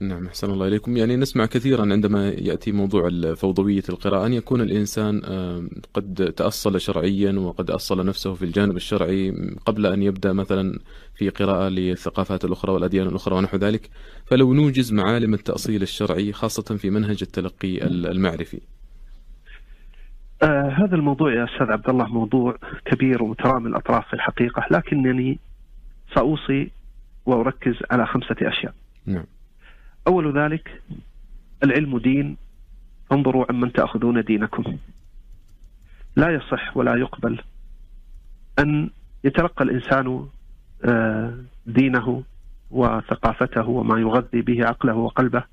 نعم أحسن الله إليكم. يعني نسمع كثيرا عندما يأتي موضوع فوضوية القراءة أن يكون الإنسان قد تأصل شرعيا وقد أصل نفسه في الجانب الشرعي قبل أن يبدأ مثلا في قراءة للثقافات الأخرى والأديان الأخرى ونحو ذلك. فلو نوجز معالم التأصيل الشرعي خاصة في منهج التلقي المعرفي. آه هذا الموضوع يا أستاذ عبد الله موضوع كبير ومترامي الأطراف في الحقيقة لكنني سأوصي وأركز على خمسة أشياء. نعم. أول ذلك العلم دين. انظروا عمن تأخذون دينكم. لا يصح ولا يقبل أن يتلقى الإنسان آه، دينه وثقافته وما يغذي به عقله وقلبه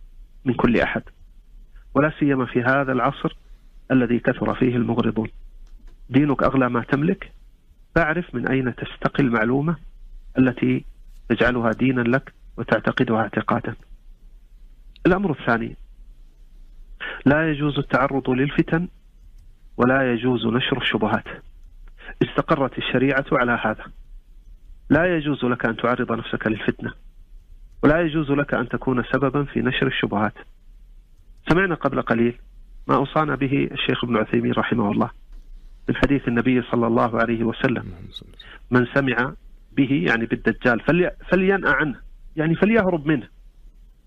من كل أحد. ولا سيما في هذا العصر الذي كثر فيه المغرضون دينك أغلى ما تملك. فاعرف من أين تستقي المعلومة التي تجعلها دينا لك وتعتقدها اعتقادا. الأمر الثاني لا يجوز التعرض للفتن ولا يجوز نشر الشبهات. استقرت الشريعة على هذا. لا يجوز لك أن تعرض نفسك للفتنة ولا يجوز لك أن تكون سببا في نشر الشبهات. سمعنا قبل قليل ما أوصانا به الشيخ ابن عثيمين رحمه الله من حديث النبي صلى الله عليه وسلم. من سمع به يعني بالدجال فلي فلينأ عنه يعني فليهرب منه.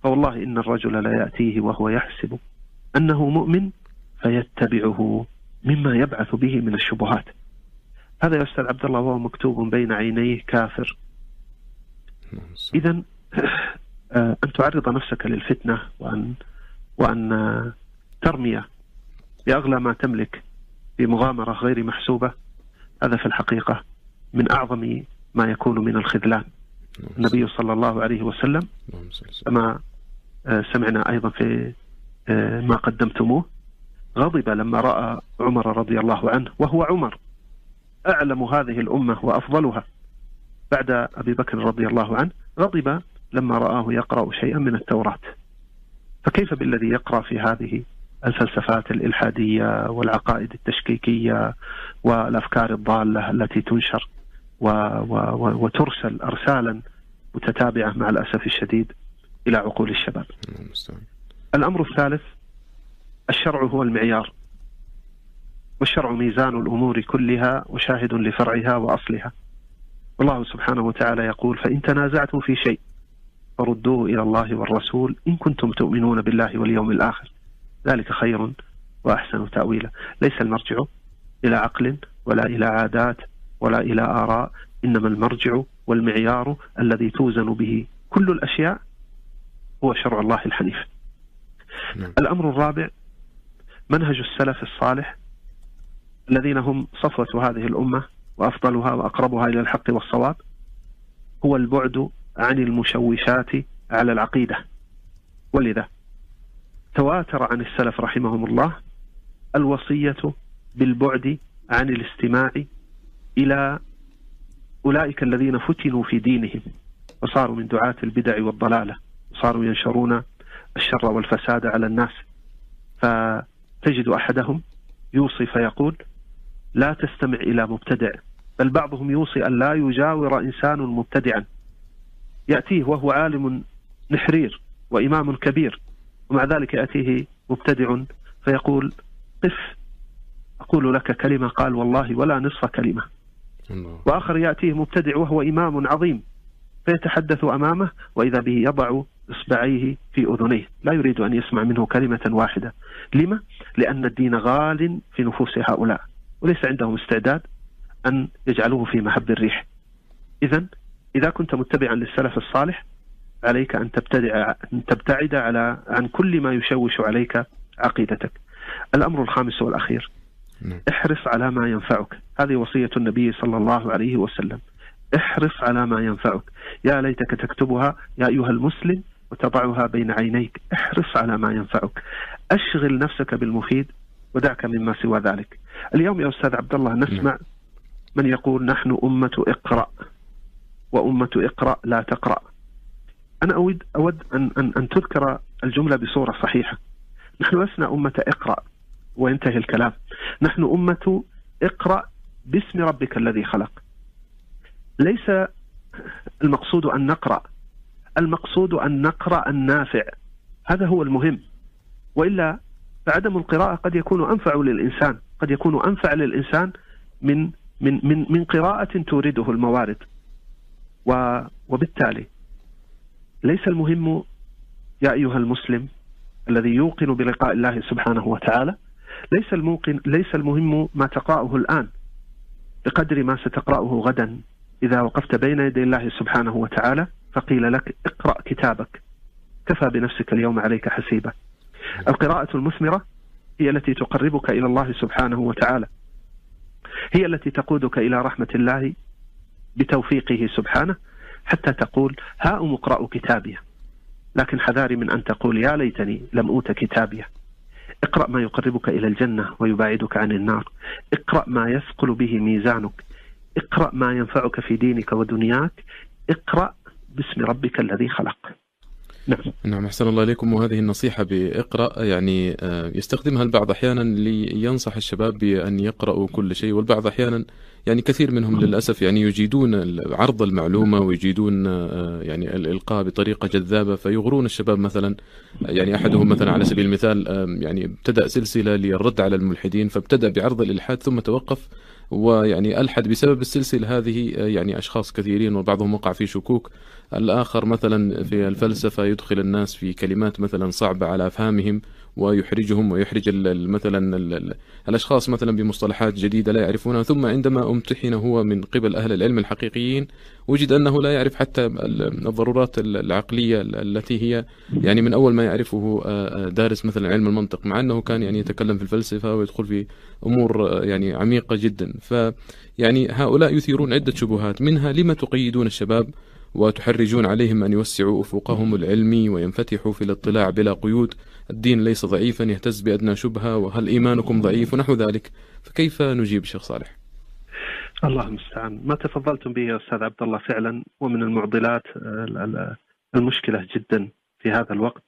فوالله إن الرجل لا يأتيه وهو يحسب أنه مؤمن فيتبعه مما يبعث به من الشبهات. هذا يا أستاذ عبد الله وهو مكتوب بين عينيه كافر. إذا آه، أن تعرض نفسك للفتنة وأن وأن آه، ترمي بأغلى ما تملك بمغامرة غير محسوبة. هذا في الحقيقة من أعظم ما يكون من الخذلان. النبي صلى الله عليه وسلم. كما سمعنا أيضا في آه، ما قدمتموه. غضب لما رأى عمر رضي الله عنه وهو عمر. أعلم هذه الأمة وأفضلها. بعد أبي بكر رضي الله عنه غضب لما رآه يقرأ شيئا من التوراة. فكيف بالذي يقرأ في هذه الفلسفات الإلحادية والعقائد التشكيكية والأفكار الضالة التي تنشر و و وترسل أرسالا متتابعة مع الأسف الشديد؟ إلى عقول الشباب. الأمر الثالث الشرع هو المعيار والشرع ميزان الأمور كلها وشاهد لفرعها وأصلها. والله سبحانه وتعالى يقول فإن تنازعتم في شيء فردوه إلى الله والرسول إن كنتم تؤمنون بالله واليوم الآخر. ذلك خير وأحسن تأويلا. ليس المرجع إلى عقل ولا إلى عادات ولا إلى آراء إنما المرجع والمعيار الذي توزن به كل الأشياء هو شرع الله الحنيف نعم. الأمر الرابع منهج السلف الصالح الذين هم صفوة هذه الأمة وأفضلها وأقربها إلى الحق والصواب هو البعد عن المشوشات على العقيدة. ولذا تواتر عن السلف رحمهم الله الوصية بالبعد عن الاستماع إلى أولئك الذين فتنوا في دينهم وصاروا من دعاة البدع والضلالة. صاروا ينشرون الشر والفساد على الناس. فتجد أحدهم يوصي فيقول لا تستمع إلى مبتدع. بل بعضهم يوصي أن لا يجاور إنسان مبتدعا. يأتيه وهو عالم نحرير وإمام كبير ومع ذلك يأتيه مبتدع فيقول قف أقول لك كلمة. قال والله ولا نصف كلمة. وآخر يأتيه مبتدع وهو إمام عظيم فيتحدث أمامه وإذا به يضع إصبعيه في أذنيه. لا يريد أن يسمع منه كلمة واحدة. لما؟ لأن الدين غال في نفوس هؤلاء. وليس عندهم استعداد أن يجعلوه في محب الريح. إذا إذا كنت متبعا للسلف الصالح عليك أن تبتدع أن تبتعد على عن كل ما يشوش عليك عقيدتك. الأمر الخامس والأخير نعم. احرص على ما ينفعك. هذه وصية النبي صلى الله عليه وسلم. احرص على ما ينفعك. يا ليتك تكتبها يا أيها المسلم وتضعها بين عينيك. احرص على ما ينفعك. أشغل نفسك بالمفيد ودعك مما سوى ذلك. اليوم يا أستاذ عبد الله نسمع من يقول نحن أمة اقرأ وأمة اقرأ لا تقرأ. أنا أود أود أن أن, أن تذكر الجملة بصورة صحيحة. نحن لسنا أمة اقرأ. وينتهي الكلام. نحن أمة اقرأ باسم ربك الذي خلق. ليس المقصود أن نقرأ. المقصود أن نقرأ النافع. هذا هو المهم. وإلا فعدم القراءة قد يكون أنفع للإنسان. قد يكون أنفع للإنسان من من من من قراءة تورده الموارد. وبالتالي ليس المهم يا أيها المسلم الذي يوقن بلقاء الله سبحانه وتعالى ليس الموقن ليس المهم ما تقرأه الآن بقدر ما ستقرأه غدا إذا وقفت بين يدي الله سبحانه وتعالى فقيل لك اقرأ كتابك. كفى بنفسك اليوم عليك حسيبا القراءة المثمرة هي التي تقربك إلى الله سبحانه وتعالى. هي التي تقودك إلى رحمة الله بتوفيقه سبحانه حتى تقول هاؤم اقرأوا كتابي. لكن حذاري من أن تقول يا ليتني لم أوت كتابيه اقرأ ما يقربك إلى الجنة ويباعدك عن النار. اقرأ ما يثقل به ميزانك. اقرأ ما ينفعك في دينك ودنياك. اقرأ باسم ربك الذي خلق. نعم. نعم أحسن الله إليكم. وهذه النصيحة بإقرأ يعني آه، يستخدمها البعض أحيانا لينصح الشباب بأن يقرأوا كل شيء. والبعض أحيانا يعني كثير منهم للأسف يعني يجيدون عرض المعلومة ويجيدون آه، يعني الإلقاء بطريقة جذابة. فيغرون الشباب مثلا يعني أحدهم مثلا على سبيل المثال يعني ابتدأ سلسلة للرد على الملحدين فابتدأ بعرض الإلحاد ثم توقف. ويعني ألحد بسبب السلسلة هذه آه، يعني أشخاص كثيرين وبعضهم وقع في شكوك. الآخر مثلا في الفلسفة يدخل الناس في كلمات مثلا صعبة على أفهامهم. ويحرجهم ويحرج مثلا الأشخاص مثلا بمصطلحات جديدة لا يعرفونها ثم عندما أمتحن هو من قبل أهل العلم الحقيقيين وجد أنه لا يعرف حتى الضرورات العقلية التي هي يعني من أول ما يعرفه دارس مثلا علم المنطق مع أنه كان يعني يتكلم في الفلسفة ويدخل في أمور يعني عميقة جدا. ف يعني هؤلاء يثيرون عدة شبهات منها لما تقيدون الشباب؟ وتحرجون عليهم أن يوسعوا أفقهم العلمي وينفتحوا في الاطلاع بلا قيود. الدين ليس ضعيفا يهتز بأدنى شبهة وهل إيمانكم ضعيف؟ ونحو ذلك. فكيف نجيب شيخ صالح؟ الله المستعان. ما تفضلتم به يا أستاذ عبد الله فعلا ومن المعضلات المشكلة جدا في هذا الوقت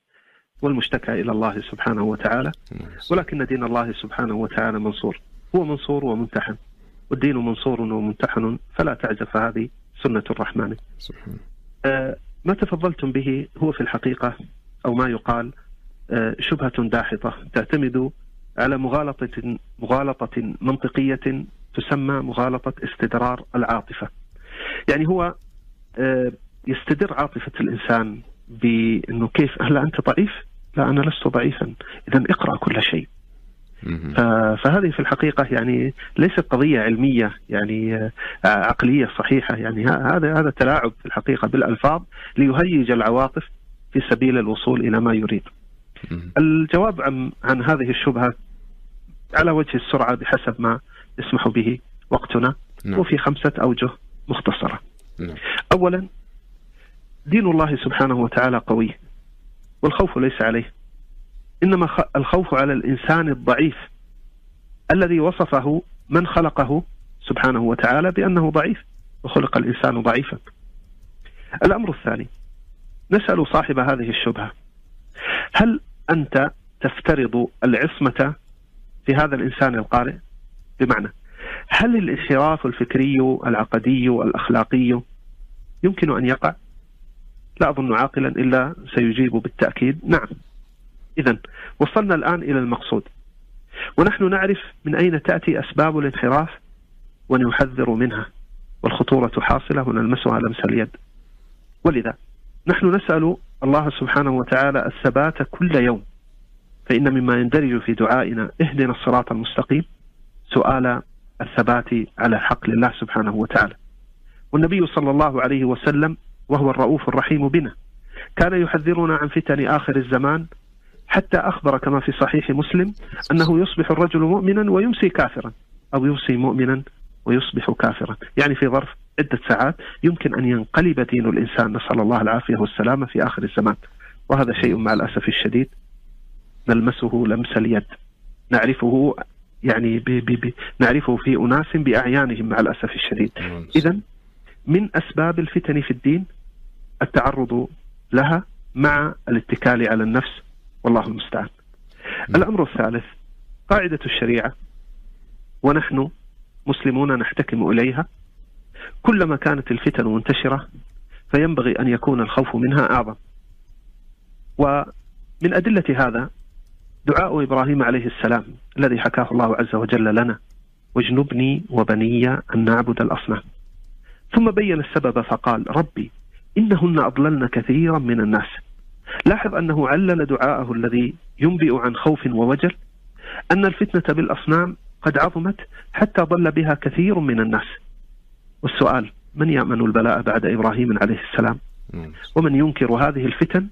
والمشتكى إلى الله سبحانه وتعالى. ولكن دين الله سبحانه وتعالى منصور. هو منصور وممتحن. والدين منصور وممتحن فلا تعجب فهذه سنة الرحمن سبحانه. آه ما تفضلتم به هو في الحقيقة أو ما يقال آه شبهة داحضة تعتمد على مغالطة مغالطة منطقية تسمى مغالطة استدرار العاطفة. يعني هو آه يستدر عاطفة الإنسان بأنه كيف هل أنت ضعيف؟ لا أنا لست ضعيفا إذا اقرأ كل شيء فهذه في الحقيقة يعني ليست قضية علمية يعني آه، عقلية صحيحة. يعني هذا هذا تلاعب في الحقيقة بالألفاظ ليهيج العواطف في سبيل الوصول إلى ما يريد. الجواب عن, عن هذه الشبهة على وجه السرعة بحسب ما يسمح به وقتنا نعم. وفي خمسة أوجه مختصرة. نعم. أولا دين الله سبحانه وتعالى قوي والخوف ليس عليه. إنما الخوف على الإنسان الضعيف الذي وصفه من خلقه سبحانه وتعالى بأنه ضعيف وخلق الإنسان ضعيفا. الأمر الثاني نسأل صاحب هذه الشبهة هل أنت تفترض العصمة في هذا الإنسان القارئ؟ بمعنى هل الانحراف الفكري العقدي الأخلاقي يمكن أن يقع؟ لا أظن عاقلا إلا سيجيب بالتأكيد نعم إذا وصلنا الآن إلى المقصود. ونحن نعرف من أين تأتي أسباب الانحراف ونحذر منها والخطورة حاصلة ونلمسها لمس اليد. ولذا نحن نسأل الله سبحانه وتعالى الثبات كل يوم فإن مما يندرج في دعائنا اهدنا الصراط المستقيم. سؤال الثبات على حق لله سبحانه وتعالى. والنبي صلى الله عليه وسلم وهو الرؤوف الرحيم بنا كان يحذرنا عن فتن آخر الزمان حتى أخبر كما في صحيح مسلم أنه يصبح الرجل مؤمنا ويمسي كافرا أو يمسي مؤمنا ويصبح كافرا. يعني في ظرف عدة ساعات يمكن أن ينقلب دين الإنسان. نسأل الله العافية والسلامة في آخر الزمان. وهذا شيء مع الأسف الشديد نلمسه لمس اليد. نعرفه يعني بي بي بي نعرفه في أناس بأعيانهم مع الأسف الشديد. إذا من أسباب الفتن في الدين التعرض لها مع الاتكال على النفس والله المستعان. الأمر الثالث قاعدة الشريعة. ونحن مسلمون نحتكم إليها. كلما كانت الفتن منتشرة فينبغي أن يكون الخوف منها أعظم. من أدلة هذا دعاء إبراهيم عليه السلام الذي حكاه الله عز وجل لنا واجنبني وبني أن نعبد الأصنام. ثم بين السبب فقال ربي إنهن أضللن كثيرا من الناس. لاحظ أنه علل دعاءه الذي ينبئ عن خوف ووجل أن الفتنة بالأصنام قد عظمت حتى ضل بها كثير من الناس والسؤال من يأمن البلاء بعد إبراهيم عليه السلام نعم. ومن ينكر هذه الفتن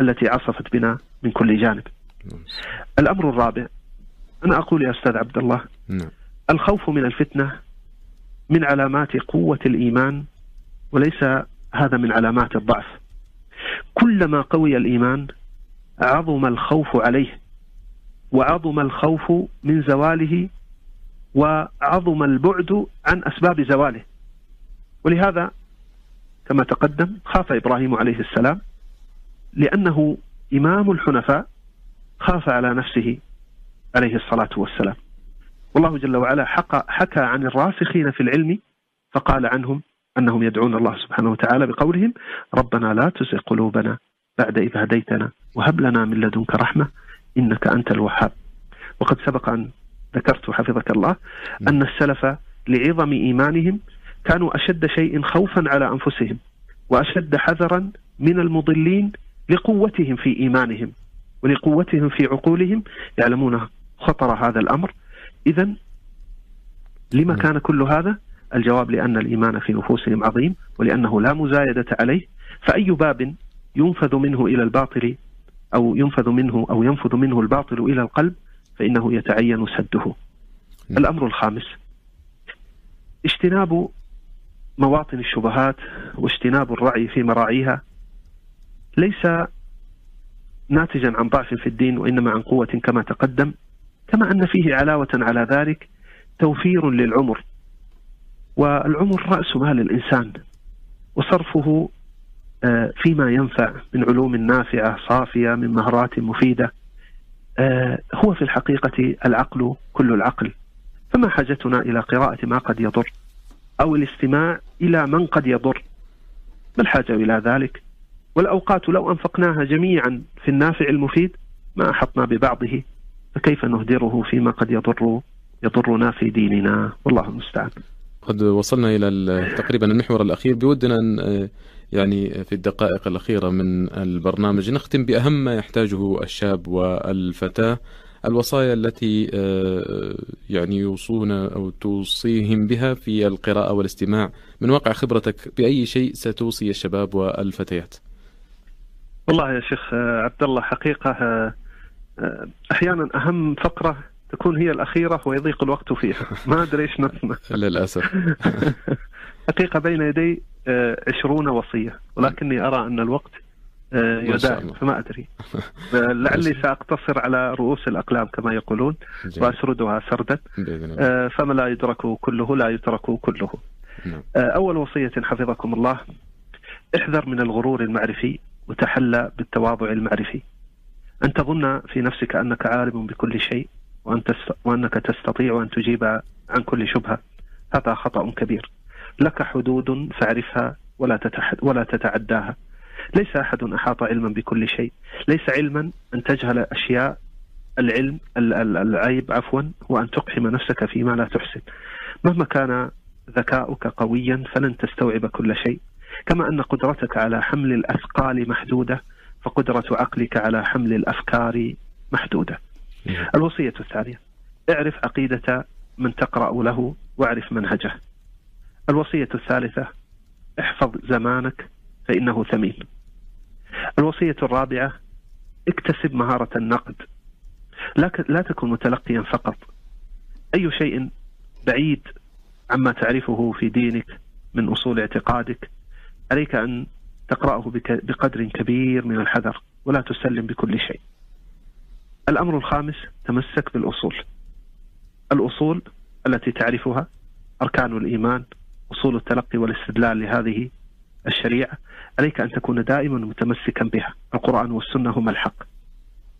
التي عصفت بنا من كل جانب نعم. الأمر الرابع أنا أقول يا أستاذ عبد الله نعم. الخوف من الفتنة من علامات قوة الإيمان وليس هذا من علامات الضعف كلما قوي الإيمان عظم الخوف عليه وعظم الخوف من زواله وعظم البعد عن أسباب زواله. ولهذا كما تقدم خاف إبراهيم عليه السلام لأنه إمام الحنفاء خاف على نفسه عليه الصلاة والسلام. والله جل وعلا حكى, عن الراسخين في العلم فقال عنهم أنهم يدعون الله سبحانه وتعالى بقولهم ربنا لا تزغ قلوبنا بعد إذ هديتنا وهب لنا من لدنك رحمة إنك أنت الوهاب. وقد سبق أن ذكرت حفظك الله أن السلف لعظم إيمانهم كانوا أشد شيء خوفا على أنفسهم وأشد حذرا من المضلين لقوتهم في إيمانهم ولقوتهم في عقولهم يعلمون خطر هذا الأمر. إذا لما كان كل هذا؟ الجواب لأن الإيمان في نفوسهم عظيم ولأنه لا مزايدة عليه فأي باب ينفذ منه إلى الباطل أو ينفذ منه أو ينفذ منه الباطل إلى القلب فإنه يتعين سده. الأمر الخامس اجتناب مواطن الشبهات واجتناب الرعي في مراعيها ليس ناتجا عن ضعف في الدين وإنما عن قوة كما تقدم كما أن فيه علاوة على ذلك توفير للعمر والعمر رأس مال الإنسان وصرفه آه، فيما ينفع من علوم نافعة صافية من مهارات مفيدة آه، هو في الحقيقة العقل كل العقل. فما حاجتنا إلى قراءة ما قد يضر أو الاستماع إلى من قد يضر؟ ما الحاجة إلى ذلك؟ والأوقات لو أنفقناها جميعا في النافع المفيد ما أحطنا ببعضه فكيف نهدره فيما قد يضر يضرنا في ديننا؟ والله المستعان. قد وصلنا إلى تقريبا المحور الأخير. بودنا أن يعني في الدقائق الأخيرة من البرنامج نختم بأهم ما يحتاجه الشاب والفتاة الوصايا التي آه، يعني يوصون أو توصيهم بها في القراءة والاستماع. من واقع خبرتك بأي شيء ستوصي الشباب والفتيات؟ والله يا شيخ آه، عبد الله حقيقة آه، أحيانا أهم فقرة تكون هي الأخيرة ويضيق الوقت فيها. ما أدري إيش للأسف. حقيقة بين يدي عشرون وصية ولكني أرى أن الوقت آه، يداعم فما أدري. آه، لعلي سأقتصر على رؤوس الأقلام كما يقولون وأسردها سردا. آه، فما لا يدرك كله لا يترك كله. نعم. أول وصية حفظكم الله. احذر من الغرور المعرفي وتحلى بالتواضع المعرفي. أن تظن في نفسك أنك عالم بكل شيء وأن وأنك تستطيع أن تجيب عن كل شبهة. هذا خطأ كبير. لك حدود فاعرفها ولا تتحد ولا تتعداها. ليس أحد أحاط علما بكل شيء. ليس علما أن تجهل أشياء العلم العيب عفوا هو أن تقحم نفسك فيما لا تحسن. مهما كان ذكاؤك قويا فلن تستوعب كل شيء. كما أن قدرتك على حمل الأثقال محدودة فقدرة عقلك على حمل الأفكار محدودة. الوصية الثانية اعرف عقيدة من تقرأ له واعرف منهجه. الوصية الثالثة احفظ زمانك فإنه ثمين. الوصية الرابعة اكتسب مهارة النقد. لا لا تكن متلقيا فقط. أي شيء بعيد عما تعرفه في دينك من أصول اعتقادك عليك أن تقرأه بقدر كبير من الحذر ولا تسلم بكل شيء. الأمر الخامس تمسك بالأصول. الأصول التي تعرفها أركان الإيمان أصول التلقي والاستدلال لهذه الشريعة. عليك أن تكون دائما متمسكا بها. القرآن والسنة هما الحق.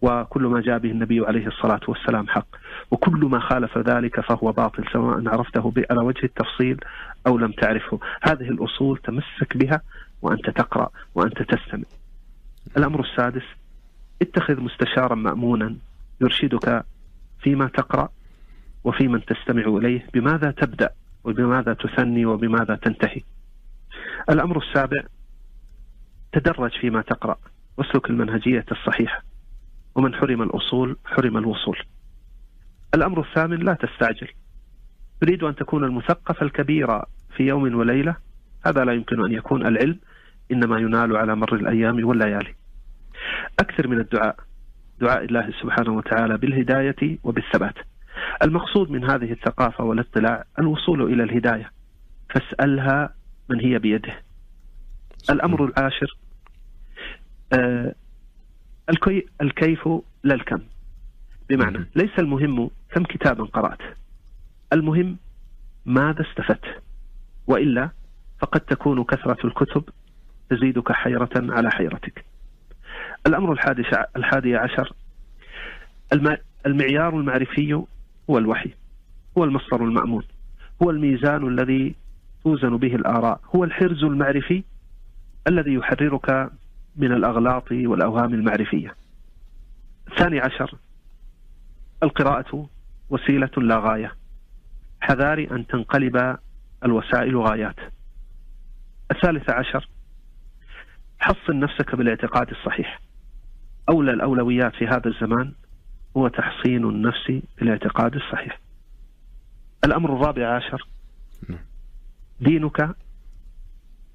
وكل ما جاء به النبي عليه الصلاة والسلام حق. وكل ما خالف ذلك فهو باطل سواء عرفته على وجه التفصيل أو لم تعرفه. هذه الأصول تمسك بها وأنت تقرأ وأنت تستمع. الأمر السادس اتخذ مستشارا مأمونا يرشدك فيما تقرأ وفي من تستمع إليه بماذا تبدأ وبماذا تثني وبماذا تنتهي؟ الأمر السابع تدرج فيما تقرأ واسلك المنهجية الصحيحة. ومن حرم الأصول حرم الوصول. الأمر الثامن لا تستعجل. تريد أن تكون المثقف الكبير في يوم وليلة هذا لا يمكن أن يكون العلم إنما ينال على مر الأيام والليالي. أكثر من الدعاء دعاء الله سبحانه وتعالى بالهداية وبالثبات. المقصود من هذه الثقافة والاطلاع الوصول إلى الهداية. فاسألها من هي بيده. الأمر العاشر آه الكيف لا الكم. بمعنى ليس المهم كم كتابا قرأت. المهم ماذا استفدت. وإلا فقد تكون كثرة الكتب تزيدك حيرة على حيرتك. الأمر الحادي عشر. المعيار المعرفي هو الوحي هو المصدر المأمون هو الميزان الذي توزن به الآراء هو الحرز المعرفي الذي يحررك من الأغلاط والأوهام المعرفية. الثاني عشر. القراءة وسيلة لا غاية. حذار أن تنقلب الوسائل غايات. الثالث عشر. حصن نفسك بالاعتقاد الصحيح. أولى الأولويات في هذا الزمان هو تحصين النفس بالاعتقاد الصحيح. الأمر الرابع عشر نعم. دينك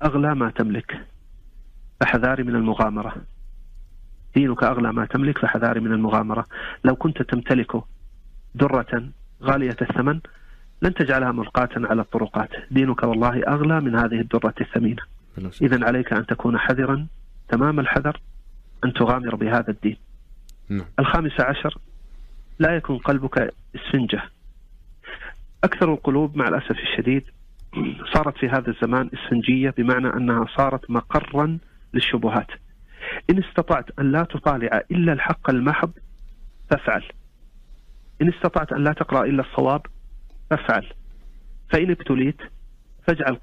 أغلى ما تملك فحذاري من المغامرة. دينك أغلى ما تملك فحذاري من المغامرة. لو كنت تمتلك درة غالية الثمن لن تجعلها ملقاة على الطرقات. دينك والله أغلى من هذه الدرة الثمينة. إذا عليك أن تكون حذرا تمام الحذر أن تغامر بهذا الدين. نعم. الخامس عشر لا يكون قلبك اسفنجة. أكثر القلوب مع الأسف الشديد صارت في هذا الزمان اسفنجية بمعنى أنها صارت مقرا للشبهات. إن استطعت أن لا تطالع إلا الحق المحض فافعل. إن استطعت أن لا تقرأ إلا الصواب فافعل. فإن ابتليت فاجعل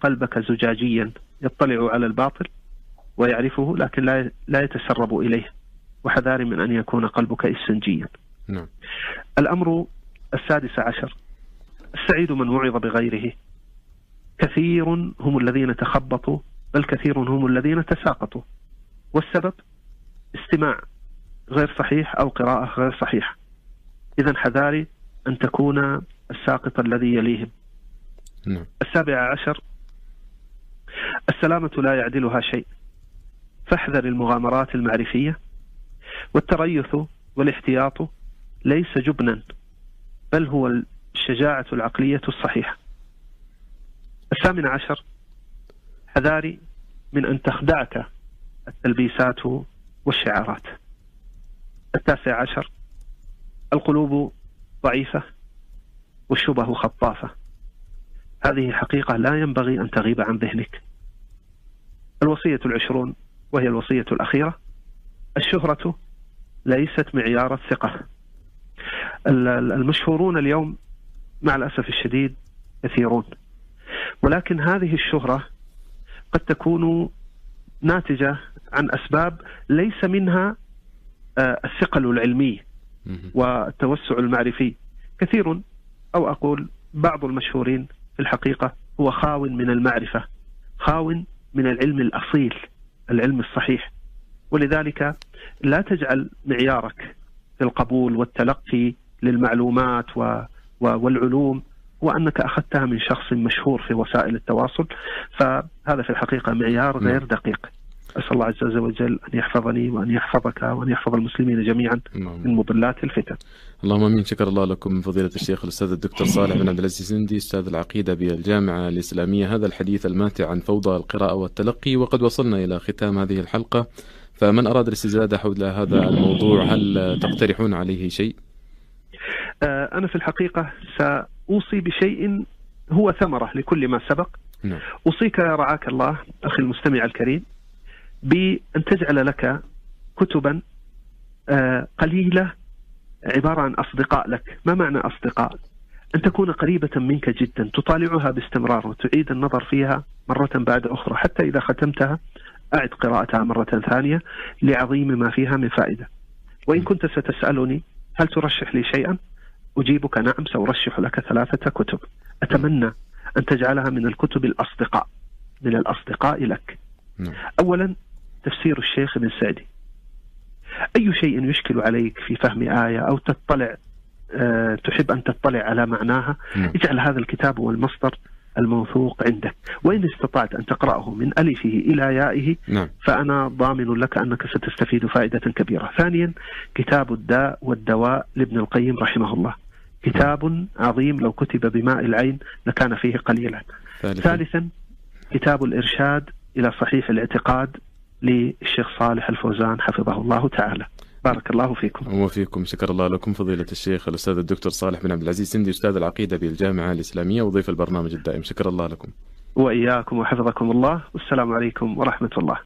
قلبك زجاجيا يطلع على الباطل ويعرفه لكن لا لا يتسرب إليه. وحذار من أن يكون قلبك إسفنجيا. نعم. الأمر السادس عشر. السعيد من وعظ بغيره. كثير هم الذين تخبطوا بل كثير هم الذين تساقطوا. والسبب؟ استماع غير صحيح أو قراءة غير صحيحة. إذا حذاري أن تكون الساقط الذي يليهم. نعم. السابع عشر. السلامة لا يعدلها شيء. فاحذر المغامرات المعرفية والتريث والاحتياط ليس جبنا بل هو الشجاعة العقلية الصحيحة. الثامن عشر حذاري من أن تخدعك التلبيسات والشعارات. التاسع عشر القلوب ضعيفة والشبه خطافة. هذه حقيقة لا ينبغي أن تغيب عن ذهنك. الوصية العشرون وهي الوصية الأخيرة. الشهرة ليست معيار الثقة. المشهورون اليوم مع الأسف الشديد كثيرون ولكن هذه الشهرة قد تكون ناتجة عن أسباب ليس منها آه، الثقل العلمي والتوسع المعرفي. كثير أو أقول بعض المشهورين في الحقيقة هو خاو من المعرفة خاو من العلم الأصيل. العلم الصحيح. ولذلك لا تجعل معيارك في القبول والتلقي للمعلومات والعلوم وأنك أخذتها من شخص مشهور في وسائل التواصل. فهذا في الحقيقة معيار غير دقيق. أسأل الله عز وجل أن يحفظني وأن يحفظك وأن يحفظ المسلمين جميعا من مضلات الفتن. اللهم آمين شكر الله لكم فضيلة الشيخ الأستاذ الدكتور صالح بن عبد العزيز السندي أستاذ العقيدة بالجامعة الإسلامية هذا الحديث الماتع عن فوضى القراءة والتلقي وقد وصلنا إلى ختام هذه الحلقة فمن أراد الاستزادة حول هذا الموضوع هل تقترحون عليه شيء؟ آه، أنا في الحقيقة سأوصي بشيء هو ثمرة لكل ما سبق. نعم. أوصيك رعاك الله أخي المستمع الكريم بأن تجعل لك كتبا آه، قليلة عبارة عن أصدقاء لك. ما معنى أصدقاء؟ أن تكون قريبة منك جدا تطالعها باستمرار وتعيد النظر فيها مرة بعد أخرى حتى إذا ختمتها أعد قراءتها مرة ثانية لعظيم ما فيها من فائدة. وإن كنت ستسألني هل ترشح لي شيئا؟ أجيبك نعم سأرشح لك ثلاثة كتب. أتمنى أن تجعلها من الكتب الأصدقاء من الأصدقاء لك. نعم. أولا تفسير الشيخ ابن سعدي. أي شيء يشكل عليك في فهم آية أو تطلع أه تحب أن تطلع على معناها؟ نعم. اجعل هذا الكتاب هو المصدر الموثوق عندك. وإن استطعت أن تقرأه من ألفه إلى يائه نعم. فأنا ضامن لك أنك ستستفيد فائدة كبيرة. ثانيا كتاب الداء والدواء لابن القيم رحمه الله. كتاب عظيم لو كتب بماء العين لكان فيه قليلا. ثالثا. ثالثا كتاب الإرشاد إلى صحيح الاعتقاد للشيخ صالح الفوزان حفظه الله تعالى. بارك الله فيكم. وفيكم. شكر الله لكم فضيلة الشيخ الأستاذ الدكتور صالح بن عبد العزيز سندي أستاذ العقيدة بالجامعة الإسلامية وضيف البرنامج الدائم. شكر الله لكم. وإياكم وحفظكم الله. والسلام عليكم ورحمة الله.